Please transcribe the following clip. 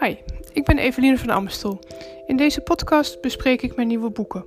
Hi, ik ben Eveline van Amstel. In deze podcast bespreek ik mijn nieuwe boeken.